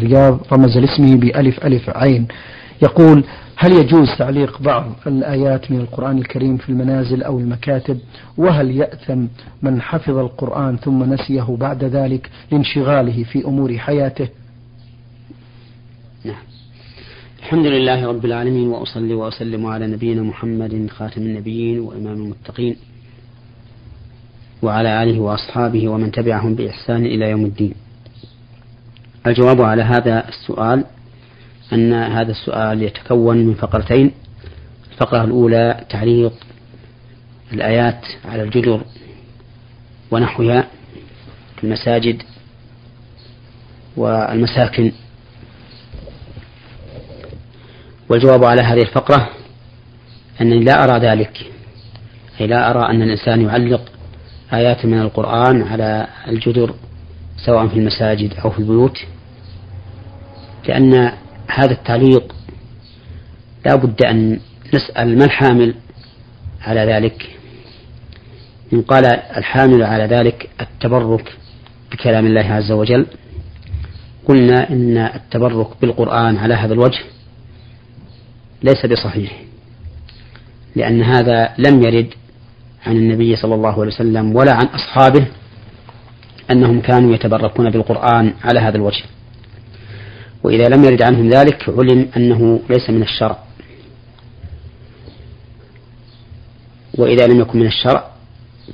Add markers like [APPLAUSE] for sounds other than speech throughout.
الرياض رمز لاسمه بألف ألف عين. يقول هل يجوز تعليق بعض الآيات من القرآن الكريم في المنازل أو المكاتب؟ وهل يأثم من حفظ القرآن ثم نسيه بعد ذلك لانشغاله في أمور حياته؟ نعم. الحمد لله رب العالمين وأصلي وأسلم على نبينا محمد خاتم النبيين وإمام المتقين وعلى آله وأصحابه ومن تبعهم بإحسان إلى يوم الدين. الجواب على هذا السؤال أن هذا السؤال يتكون من فقرتين. الفقرة الأولى تعليق الآيات على الجدر ونحوها في المساجد والمساكن. والجواب على هذه الفقرة أنني لا أرى ذلك. أي لا أرى أن الإنسان يعلق آيات من القرآن على الجدر. سواء في المساجد أو في البيوت لأن هذا التعليق لا بد أن نسأل ما الحامل على ذلك؟ إن قال الحامل على ذلك التبرك بكلام الله عز وجل قلنا إن التبرك بالقرآن على هذا الوجه ليس بصحيح لأن هذا لم يرد عن النبي صلى الله عليه وسلم ولا عن أصحابه أنهم كانوا يتبركون بالقرآن على هذا الوجه. وإذا لم يرد عنهم ذلك علم أنه ليس من الشرع. وإذا لم يكن من الشرع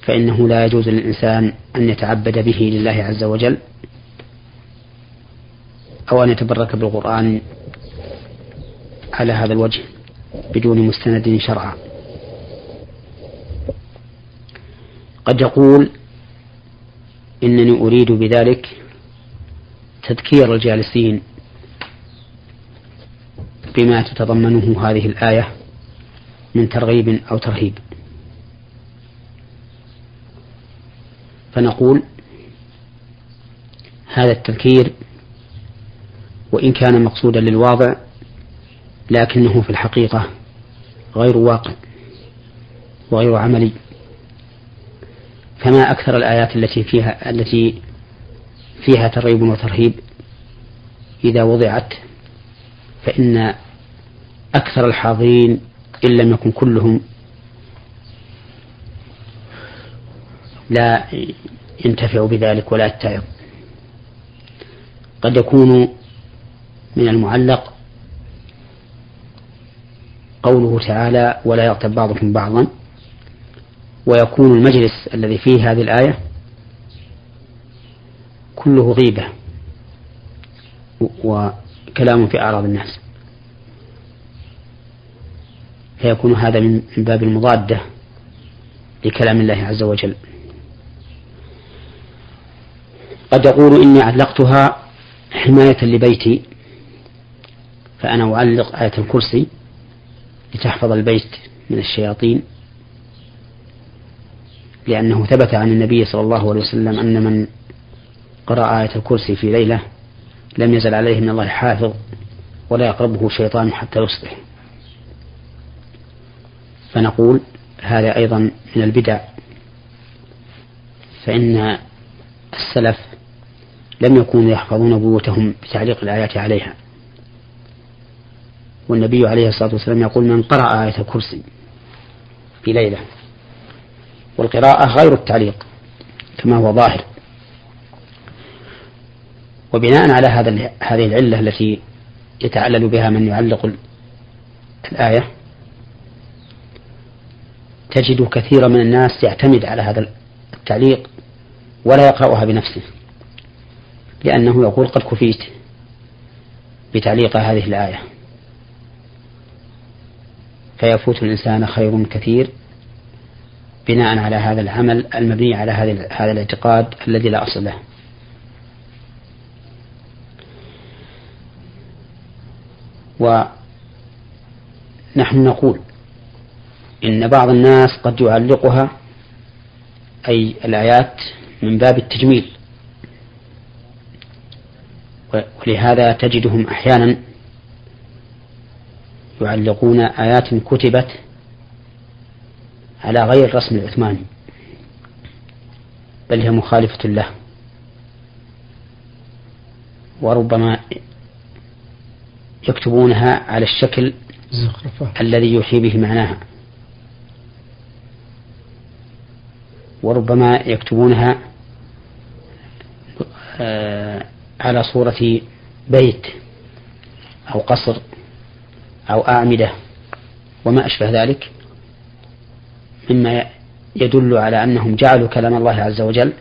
فإنه لا يجوز للإنسان أن يتعبد به لله عز وجل أو أن يتبرك بالقرآن على هذا الوجه بدون مستند شرعا. قد يقول إنني أريد بذلك تذكير الجالسين بما تتضمنه هذه الآية من ترغيب أو ترهيب. فنقول هذا التذكير وإن كان مقصودا للواضع لكنه في الحقيقة غير واقع وغير عملي. فما أكثر الآيات التي فيها التي فيها ترغيب وترهيب إذا وضعت فإن أكثر الحاضرين إن لم يكن كلهم لا ينتفع بذلك ولا يتعظ. قد يكون من المعلق قوله تعالى ولا يغتب بعضكم بعضا ويكون المجلس الذي فيه هذه الآية كله غيبة وكلام في أعراض الناس فيكون هذا من باب المضادة لكلام الله عز وجل. قد يقول إني علقتها حماية لبيتي فأنا أعلق آية الكرسي لتحفظ البيت من الشياطين. لأنه ثبت عن النبي صلى الله عليه وسلم أن من قرأ آية الكرسي في ليلة لم يزل عليه من الله حافظ ولا يقربه شيطان حتى يصبح. فنقول هذا أيضا من البدع. فإن السلف لم يكونوا يحفظون بيوتهم بتعليق الآيات عليها. والنبي عليه الصلاة والسلام يقول من قرأ آية الكرسي في ليلة والقراءة غير التعليق كما هو ظاهر. وبناء على هذا هذه العلة التي يتعلل بها من يعلق الآية تجد كثيرا من الناس يعتمد على هذا التعليق ولا يقرأها بنفسه لأنه يقول قد كفيت بتعليق هذه الآية. فيفوت الإنسان خير كثير بناء على هذا العمل المبني على هذا الاعتقاد الذي لا أصل له. ونحن نقول إن بعض الناس قد يعلقها أي الآيات من باب التجميل ولهذا تجدهم أحيانا يعلقون آيات كتبت على غير رسم العثماني بل هي مخالفة له. وربما يكتبونها على الشكل. الذي يوحي به معناها. وربما يكتبونها آه، على صورة بيت أو قصر أو أعمدة وما أشبه ذلك. مما يدل على أنهم جعلوا كلام الله عز وجل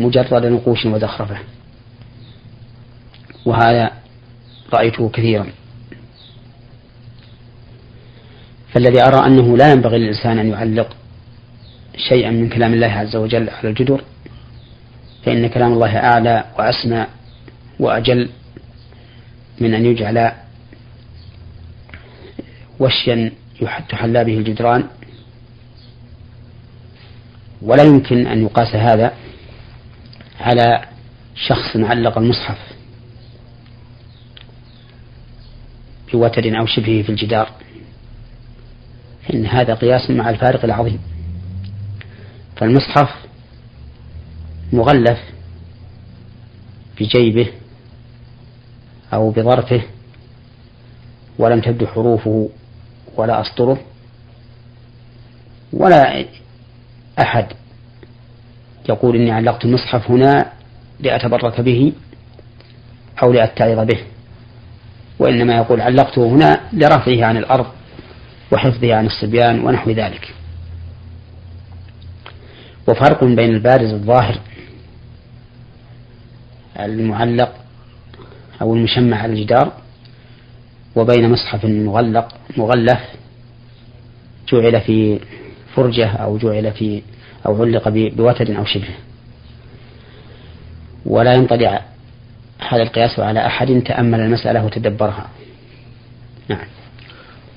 مجرد نقوش وزخرفة وهذا رأيته كثيرا. فالذي أرى أنه لا ينبغي للإنسان أن يعلق شيئا من كلام الله عز وجل على الجدر فإن كلام الله أعلى وأسمى وأجل من أن يجعل وشيا تحلى به الجدران. ولا يمكن أن يقاس هذا على شخص علق المصحف بوتد أو شبهه في الجدار. إن هذا قياس مع الفارق العظيم. فالمصحف مغلف بجيبه أو بظرفه ولم تبدو حروفه ولا أسطره ولا أحد. يقول إني علقت المصحف هنا لأتبرك به أو لأتعظ به. وإنما يقول علقته هنا لرفعه عن الأرض وحفظه عن الصبيان ونحو ذلك. وفرق بين البارز الظاهر المعلق أو المشمع على الجدار وبين مصحف مغلق مغلف جعل في فرجة أو جعل في أو علق بوتر أو شبه. ولا ينطلي هذا القياس على أحد تأمل المسألة وتدبرها. نعم.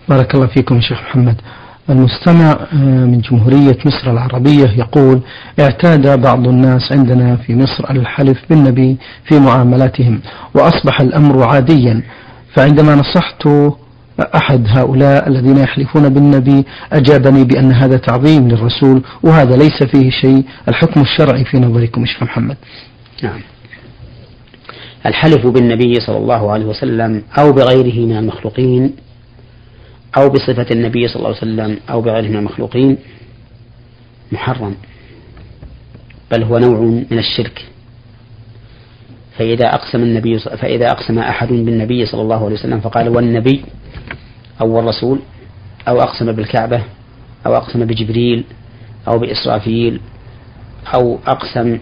بارك الله فيكم شيخ محمد. المستمع آه، من جمهورية مصر العربية يقول اعتاد بعض الناس عندنا في مصر الحلف بالنبي في معاملاتهم وأصبح الأمر عاديا فعندما نصحت أحد هؤلاء الذين يحلفون بالنبي أجابني بأن هذا تعظيم للرسول وهذا ليس فيه شيء. الحكم الشرعي في نظركم شيخ محمد؟ نعم. الحلف بالنبي صلى الله عليه وسلم أو بغيره من المخلوقين أو بصفة النبي صلى الله عليه وسلم أو بغيره من المخلوقين محرم بل هو نوع من الشرك. فإذا أقسم النبي فإذا أقسم أحد بالنبي صلى الله عليه وسلم فقال والنبي أو الرسول أو أقسم بالكعبة أو أقسم بجبريل أو بإسرافيل أو أقسم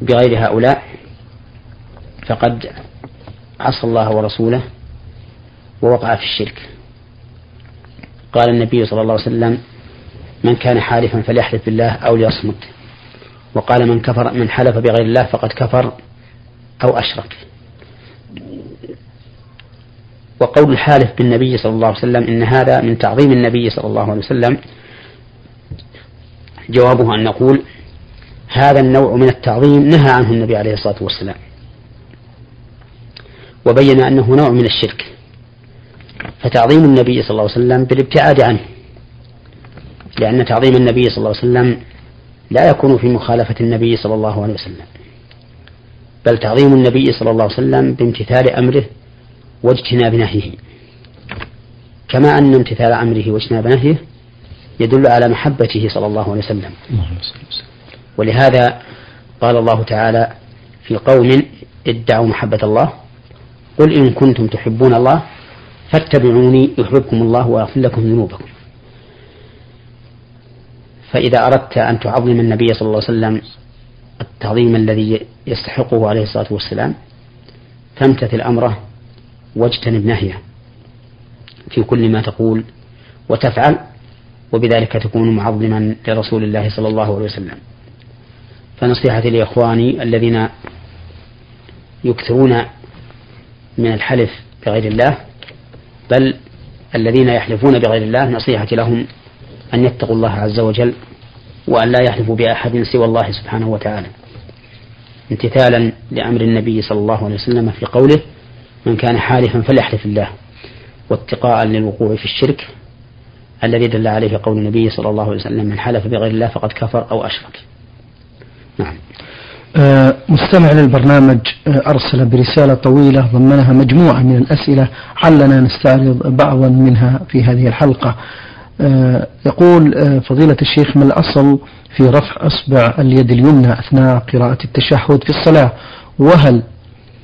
بغير هؤلاء فقد عصى الله ورسوله ووقع في الشرك. قال النبي صلى الله عليه وسلم من كان حالفا فليحلف بالله أو ليصمت. وقال من كفر من حلف بغير الله فقد كفر. أو أشرك. وقول الحالف بالنبي صلى الله عليه وسلم إن هذا من تعظيم النبي صلى الله عليه وسلم جوابه أن نقول هذا النوع من التعظيم نهى عنه النبي عليه الصلاة والسلام. وبين أنه نوع من الشرك. فتعظيم النبي صلى الله عليه وسلم بالابتعاد عنه. لأن تعظيم النبي صلى الله عليه وسلم لا يكون في مخالفة النبي صلى الله عليه وسلم. بل تعظيم النبي صلى الله عليه وسلم بامتثال أمره واجتناب نهيه. كما أن امتثال أمره واجتناب نهيه يدل على محبته صلى الله عليه وسلم. ولهذا قال الله تعالى في قوم ادعوا محبة الله قل إن كنتم تحبون الله فاتبعوني يحببكم الله ويغفر لكم ذنوبكم. فإذا أردت أن تعظم النبي صلى الله عليه وسلم التعظيم الذي يستحقه عليه الصلاة والسلام فامتثل أمره واجتنب نهيه. في كل ما تقول وتفعل وبذلك تكون معظما لرسول الله صلى الله عليه وسلم. فنصيحتي لإخواني الذين يكثرون من الحلف بغير الله بل الذين يحلفون بغير الله نصيحتي لهم أن يتقوا الله عز وجل وأن لا يحلفوا بأحد سوى الله سبحانه وتعالى. امتثالا لأمر النبي صلى الله عليه وسلم في قوله من كان حالفا فليحلف الله. واتقاء للوقوع في الشرك الذي دل عليه قول النبي صلى الله عليه وسلم من حلف بغير الله فقد كفر أو أشرك. نعم. آه مستمع للبرنامج أرسل برسالة طويلة ضمنها مجموعة من الأسئلة علنا نستعرض بعضا منها في هذه الحلقة. يقول فضيلة الشيخ ما الأصل في رفع أصبع اليد اليمنى أثناء قراءة التشهد في الصلاة؟ وهل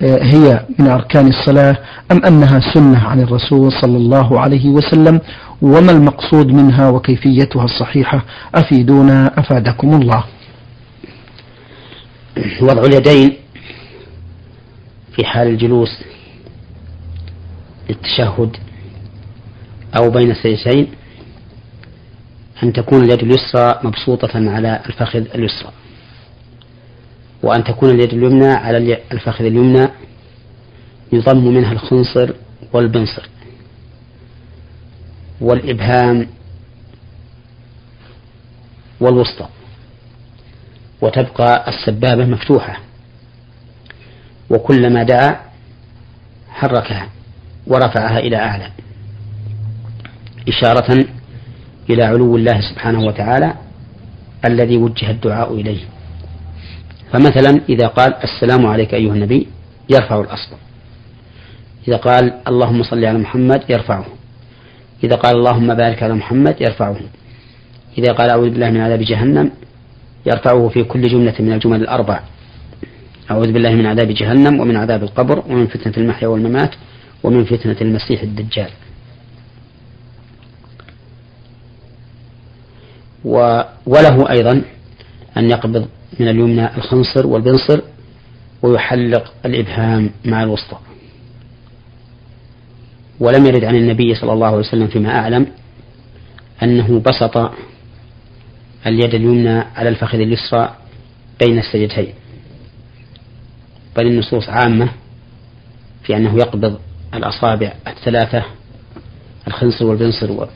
هي من أركان الصلاة أم أنها سنة عن الرسول صلى الله عليه وسلم؟ وما المقصود منها وكيفيتها الصحيحة؟ أفيدونا أفادكم الله. وضع اليدين في حال الجلوس للتشهد أو بين السجدتين أن تكون اليد اليسرى مبسوطة على الفخذ اليسرى وأن تكون اليد اليمنى على الفخذ اليمنى يضم منها الخنصر والبنصر والإبهام والوسطى وتبقى السبابة مفتوحة وكلما دعا حركها ورفعها إلى أعلى إشارة إلى علو الله سبحانه وتعالى الذي وجه الدعاء إليه. فمثلا إذا قال السلام عليك أيها النبي يرفع الأصل. إذا قال اللهم صل على محمد يرفعه. إذا قال اللهم بارك على محمد يرفعه. إذا قال أعوذ بالله من عذاب جهنم يرفعه في كل جملة من الجمل الأربع. أعوذ بالله من عذاب جهنم ومن عذاب القبر ومن فتنة المحيا والممات ومن فتنة المسيح الدجال. وله أيضا أن يقبض من اليمنى الخنصر والبنصر ويحلق الإبهام مع الوسطى ولم يرد عن النبي صلى الله عليه وسلم فيما أعلم أنه بسط اليد اليمنى على الفخذ اليسرى بين السجدتين بل النصوص عامة في أنه يقبض الأصابع الثلاثة الخنصر والبنصر.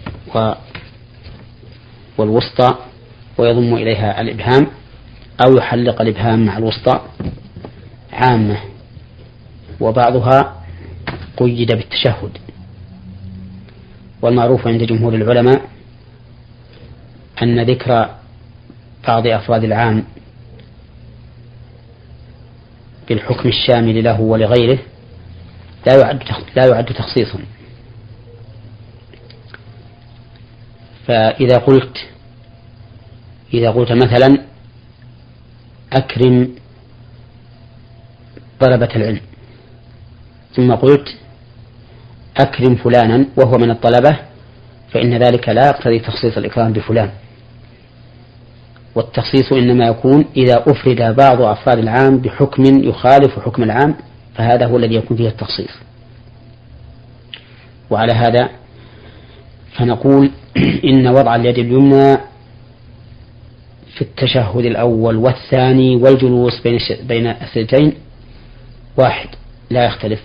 والوسطى ويضم إليها الإبهام أو يحلق الإبهام مع الوسطى عامة. وبعضها قيد بالتشهد. والمعروف عند جمهور العلماء أن ذكر بعض أفراد العام بالحكم الشامل له ولغيره لا يعد لا يعد تخصيصا. فإذا قلت إذا قلت مثلا أكرم طلبة العلم. ثم قلت أكرم فلانا وهو من الطلبة فإن ذلك لا يقتضي تخصيص الإكرام بفلان. والتخصيص إنما يكون إذا أفرد بعض أفراد العام بحكم يخالف حكم العام فهذا هو الذي يكون فيه التخصيص. وعلى هذا فنقول [CLEARS THROAT] إن وضع اليد اليمنى في التشهد الأول والثاني والجلوس بين بين السجدتين واحد لا يختلف.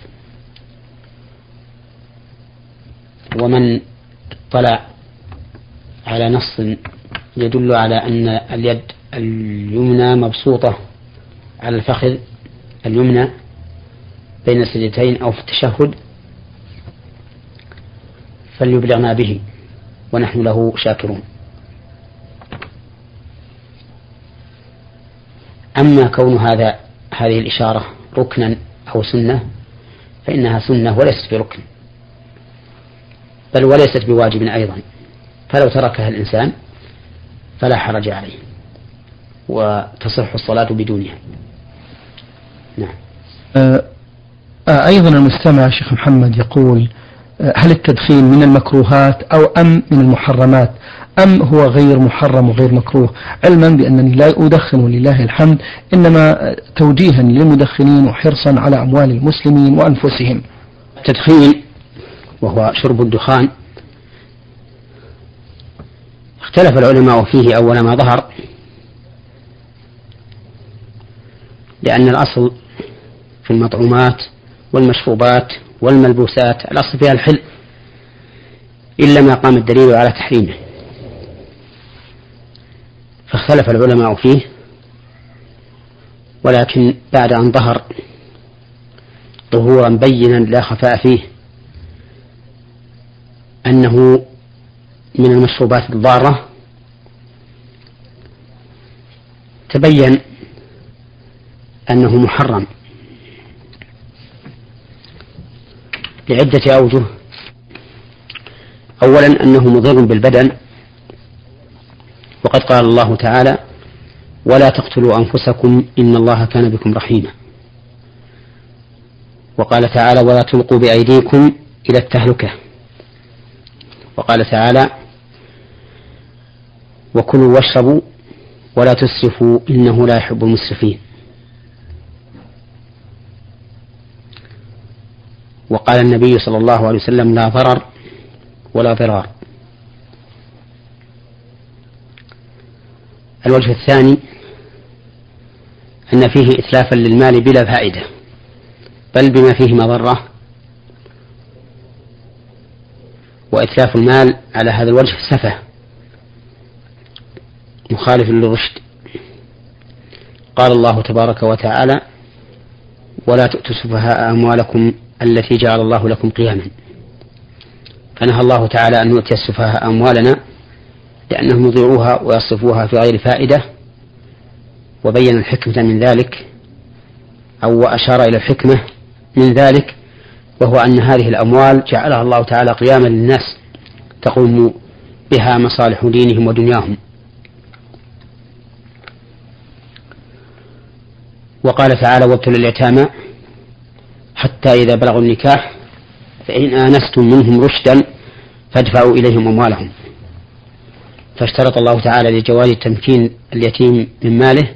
ومن اطلع على نص يدل على أن اليد اليمنى مبسوطة على الفخذ اليمنى بين السجدتين أو في التشهد فليبلغنا به ونحن له شاكرون. أما كون هذا هذه الإشارة ركنا أو سنة فإنها سنة وليست بركن بل وليست بواجب أيضا. فلو تركها الإنسان فلا حرج عليه وتصح الصلاة بدونها. نعم. أيضا المستمع شيخ محمد يقول هل التدخين من المكروهات أو أم من المحرمات؟ أم هو غير محرم وغير مكروه؟ علما بأنني لا أدخن ولله الحمد إنما توجيها للمدخنين وحرصا على أموال المسلمين وأنفسهم. التدخين وهو شرب الدخان. اختلف العلماء فيه أول ما ظهر لأن الأصل في المطعومات والمشروبات والملبوسات الأصل فيها الحل إلا ما قام الدليل على تحريمه. فاختلف العلماء فيه ولكن بعد أن ظهر ظهورا بينا لا خفاء فيه أنه من المشروبات الضارة تبين أنه محرم. لعدة أوجه. أولا أنه مضر بالبدن. وقد قال الله تعالى ولا تقتلوا أنفسكم إن الله كان بكم رحيما. وقال تعالى ولا تلقوا بأيديكم إلى التهلكة. وقال تعالى وكلوا واشربوا ولا تسرفوا إنه لا يحب المسرفين. وقال النبي صلى الله عليه وسلم لا ضرر ولا ضرار. الوجه الثاني أن فيه إتلافا للمال بلا فائدة بل بما فيه مضرة وإتلاف المال على هذا الوجه سفه مخالف للرشد. قال الله تبارك وتعالى ولا تؤتوا السفهاء أموالكم التي جعل الله لكم قياما. فنهى الله تعالى أن نؤتي السفهاء أموالنا لأنهم يضيعوها ويصرفوها في غير فائدة وبين الحكمة من ذلك أو أشار إلى الحكمة من ذلك وهو أن هذه الأموال جعلها الله تعالى قياما للناس تقوم بها مصالح دينهم ودنياهم. وقال تعالى وابتلوا اليتامى حتى إذا بلغوا النكاح فإن آنستم منهم رشدا فادفعوا إليهم أموالهم. فاشترط الله تعالى لجواز تمكين اليتيم من ماله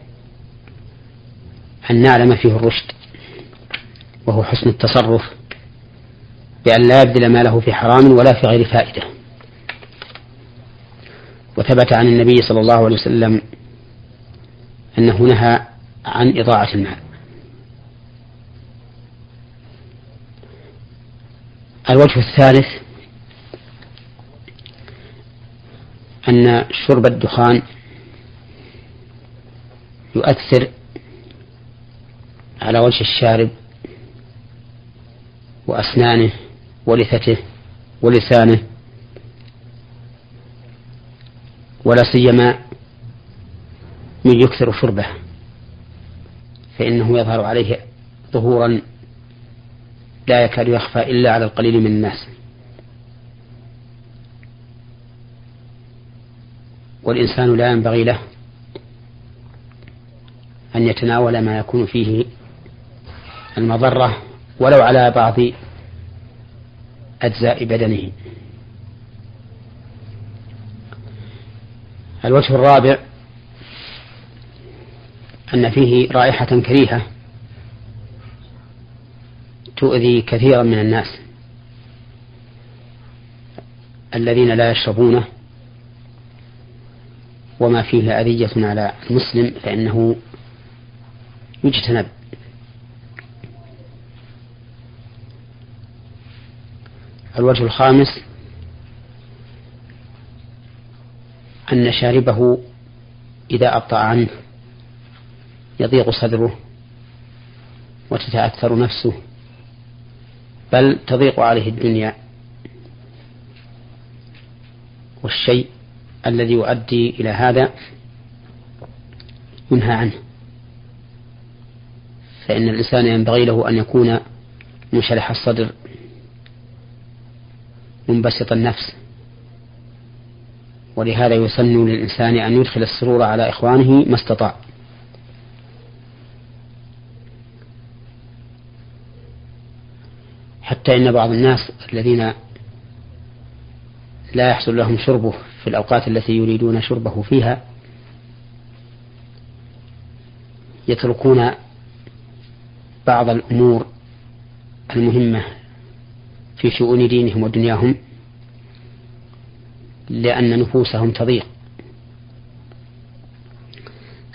أن نعلم فيه الرشد وهو حسن التصرف بأن لا يبذل ماله في حرام ولا في غير فائدة. وثبت عن النبي صلى الله عليه وسلم أنه نهى عن إضاعة المال. الوجه الثالث أن شرب الدخان يؤثر على وجه الشارب وأسنانه ولثته ولسانه ولا سيما من يكثر شربه فإنه يظهر عليه ظهورا لا يكاد يخفى إلا على القليل من الناس. والإنسان لا ينبغي له أن يتناول ما يكون فيه المضرة ولو على بعض أجزاء بدنه. الوجه الرابع أن فيه رائحة كريهة. تؤذي كثيرا من الناس الذين لا يشربونه وما فيه أذية على المسلم فإنه يجتنب. الوجه الخامس أن شاربه إذا أبطأ عنه يضيق صدره وتتأثر نفسه. بل تضيق عليه الدنيا والشيء الذي يؤدي إلى هذا ينهى عنه. فإن الإنسان ينبغي له أن يكون منشرح الصدر منبسط النفس. ولهذا يسن للإنسان أن يدخل السرور على إخوانه ما استطاع. حتى إن بعض الناس الذين لا يحصل لهم شربه في الأوقات التي يريدون شربه فيها يتركون بعض الأمور المهمة في شؤون دينهم ودنياهم لأن نفوسهم تضيق.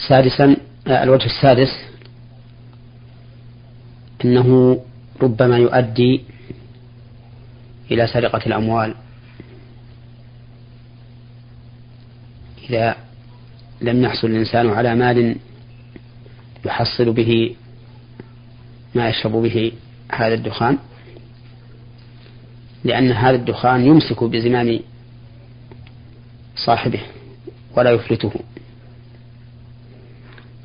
سادسا الوجه السادس أنه ربما يؤدي إلى سرقة الأموال إذا لم يحصل الإنسان على مال يحصل به ما يشرب به هذا الدخان لأن هذا الدخان يمسك بزمام صاحبه ولا يفلته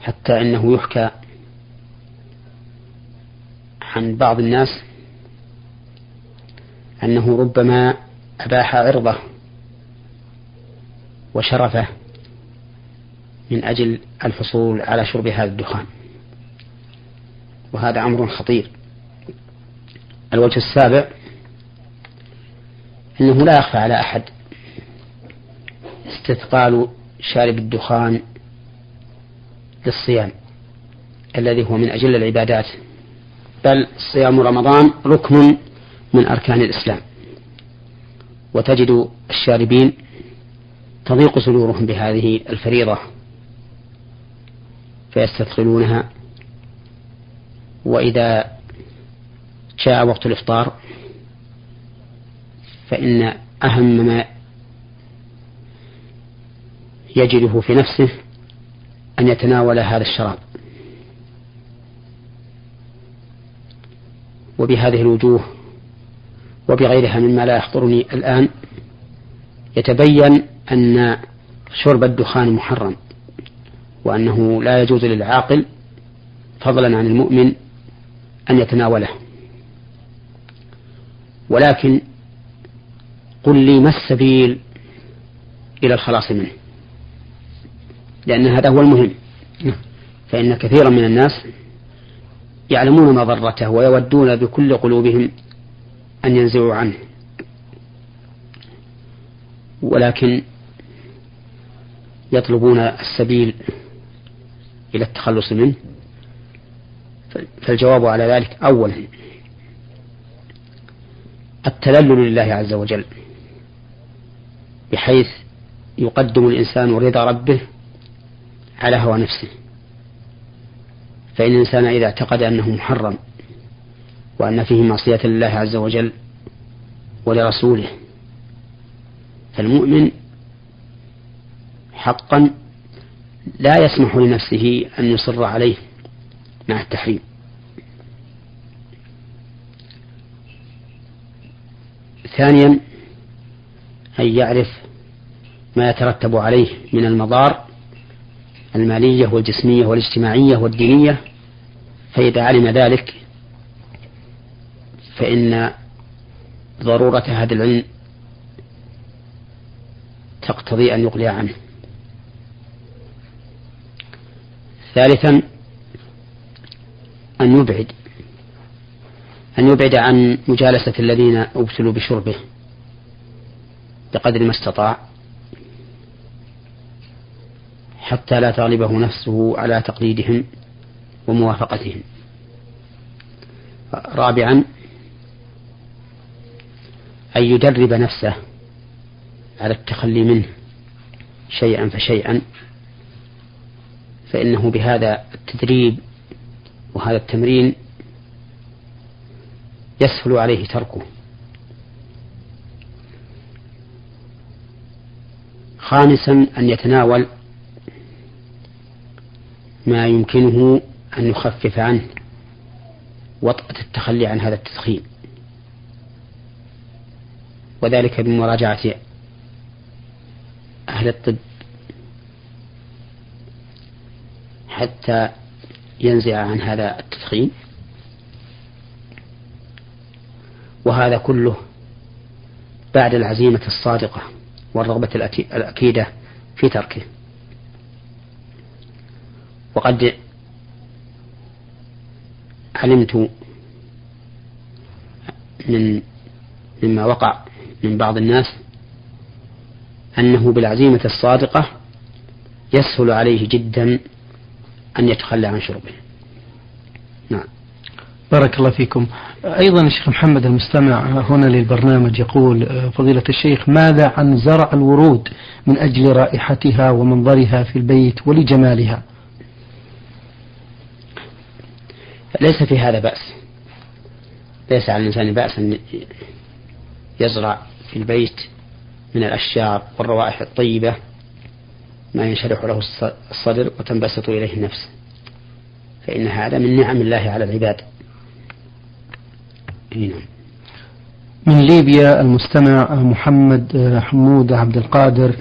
حتى إنه يحكى عن بعض الناس أنه ربما أباح عرضه وشرفه من أجل الحصول على شرب هذا الدخان. وهذا أمر خطير. الوجه السابع أنه لا يخفى على أحد استثقال شارب الدخان للصيام الذي هو من أجل العبادات. بل صيام رمضان ركن من أركان الإسلام. وتجد الشاربين تضيق صدورهم بهذه الفريضة فيستثقلونها. وإذا جاء وقت الإفطار فإن أهم ما يجده في نفسه أن يتناول هذا الشراب. وبهذه الوجوه وبغيرها مما لا يحضرني الآن يتبين أن شرب الدخان محرم وأنه لا يجوز للعاقل فضلا عن المؤمن أن يتناوله. ولكن قل لي ما السبيل إلى الخلاص منه؟ لأن هذا هو المهم. فإن كثيرا من الناس يعلمون مضرته ويودون بكل قلوبهم أن ينزعوا عنه. ولكن يطلبون السبيل إلى التخلص منه. فالجواب على ذلك أولا التذلل لله عز وجل بحيث يقدم الإنسان رضا ربه على هوى نفسه. فإن الإنسان إذا اعتقد أنه محرم وأن فيه معصية لله عز وجل ولرسوله فالمؤمن حقا لا يسمح لنفسه أن يصر عليه مع التحريم. ثانيا أن يعرف ما يترتب عليه من المضار المالية والجسمية والاجتماعية والدينية فإذا علم ذلك فإن ضرورة هذا العلم تقتضي أن يقلع عنه. ثالثا أن يبعد أن يبعد عن مجالسة الذين أبتلوا بشربه بقدر ما استطاع حتى لا تغلبه نفسه على تقليدهم. وموافقتهم. رابعا أن يدرب نفسه على التخلي منه شيئا فشيئا فإنه بهذا التدريب وهذا التمرين يسهل عليه تركه. خامسا أن يتناول ما يمكنه أن يخفف عنه وطأة التخلي عن هذا التدخين. وذلك بمراجعة أهل الطب حتى ينزع عن هذا التدخين. وهذا كله بعد العزيمة الصادقة والرغبة الأكيدة في تركه. وقد علمت من مما وقع من بعض الناس أنه بالعزيمة الصادقة يسهل عليه جدا أن يتخلى عن شربه. نعم. بارك الله فيكم. أيضا الشيخ محمد المستمع هنا للبرنامج يقول فضيلة الشيخ ماذا عن زرع الورود من أجل رائحتها ومنظرها في البيت ولجمالها؟ ليس في هذا بأس. ليس على الإنسان بأس أن يزرع في البيت من الأشجار والروائح الطيبة ما ينشرح له الصدر وتنبسط إليه النفس. فإن هذا من نعم الله على العباد. نعم. من ليبيا المستمع محمد حمود عبد القادر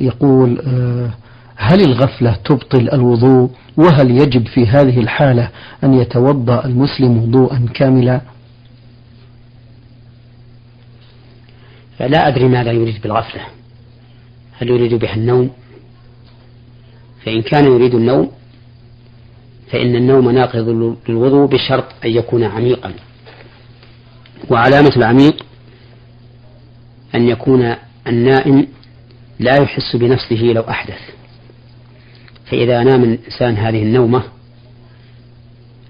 يقول هل الغفلة تبطل الوضوء؟ وهل يجب في هذه الحالة أن يتوضأ المسلم وضوءا كاملا؟ لا أدري ماذا يريد بالغفلة. هل يريد بها النوم؟ فإن كان يريد النوم فإن النوم ناقض للوضوء بشرط أن يكون عميقا. وعلامة العميق أن يكون النائم لا يحس بنفسه لو أحدث. فإذا نام الإنسان هذه النومة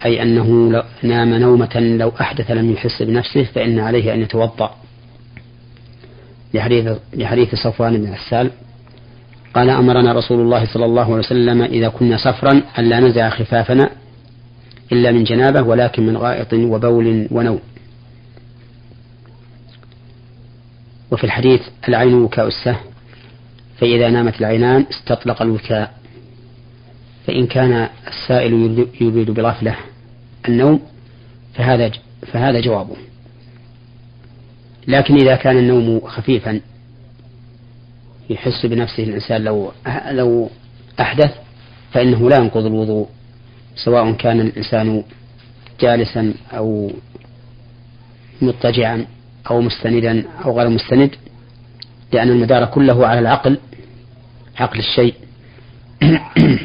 أي أنه نام نومة لو أحدث لم يحس بنفسه فإن عليه أن يتوضأ. لحديث, لحديث صفوان بن عسال قال أمرنا رسول الله صلى الله عليه وسلم إذا كنا سفرا ألا نزع خفافنا إلا من جنابة ولكن من غائط وبول ونوم. وفي الحديث العين وكاء السهم فإذا نامت العينان استطلق الوكاء. فإن كان السائل يريد بالغفلة النوم فهذا فهذا جوابه. لكن إذا كان النوم خفيفا يحس بنفسه الإنسان لو لو أحدث فإنه لا ينقض الوضوء سواء كان الإنسان جالسا أو مضطجعا أو مستندا أو غير مستند لأن المدار كله على العقل عقل الشيء. [CLEARS THROAT]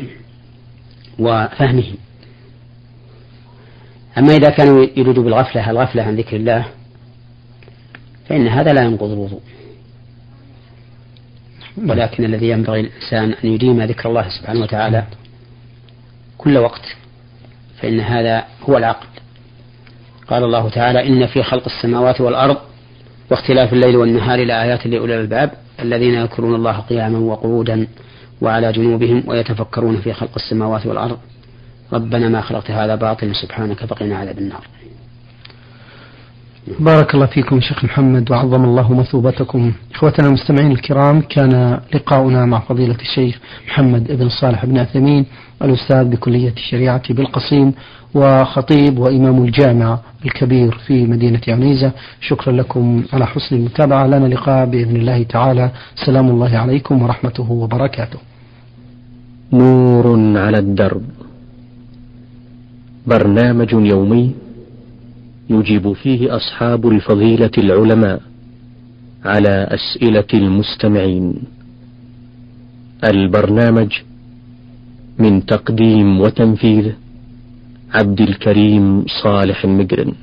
وفهمه. أما إذا كان يريد بالغفلة الغفلة عن ذكر الله فإن هذا لا ينقض الوضوء. ولكن الذي ينبغي الإنسان أن يديم ذكر الله سبحانه وتعالى كل وقت فإن هذا هو العقل. قال الله تعالى إن في خلق السماوات والأرض واختلاف الليل والنهار لآيات لأولي الألباب الذين يذكرون الله قياما وقعودا. وعلى جنوبهم ويتفكرون في خلق السماوات والأرض. ربنا ما خلقت هذا باطلا سبحانك فقنا عذاب النار. بارك الله فيكم شيخ محمد وعظم الله مثوبتكم. إخوتنا المستمعين الكرام كان لقاؤنا مع فضيلة الشيخ محمد بن صالح بن عثيمين الأستاذ بكلية الشريعة بالقصيم وخطيب وإمام الجامعة الكبير في مدينة عنيزة. شكرا لكم على حسن المتابعة. لنا لقاء بإذن الله تعالى. سلام الله عليكم ورحمته وبركاته. نور على الدرب. برنامج يومي يجيب فيه أصحاب الفضيلة العلماء على أسئلة المستمعين. البرنامج من تقديم وتنفيذ عبد الكريم صالح المقرن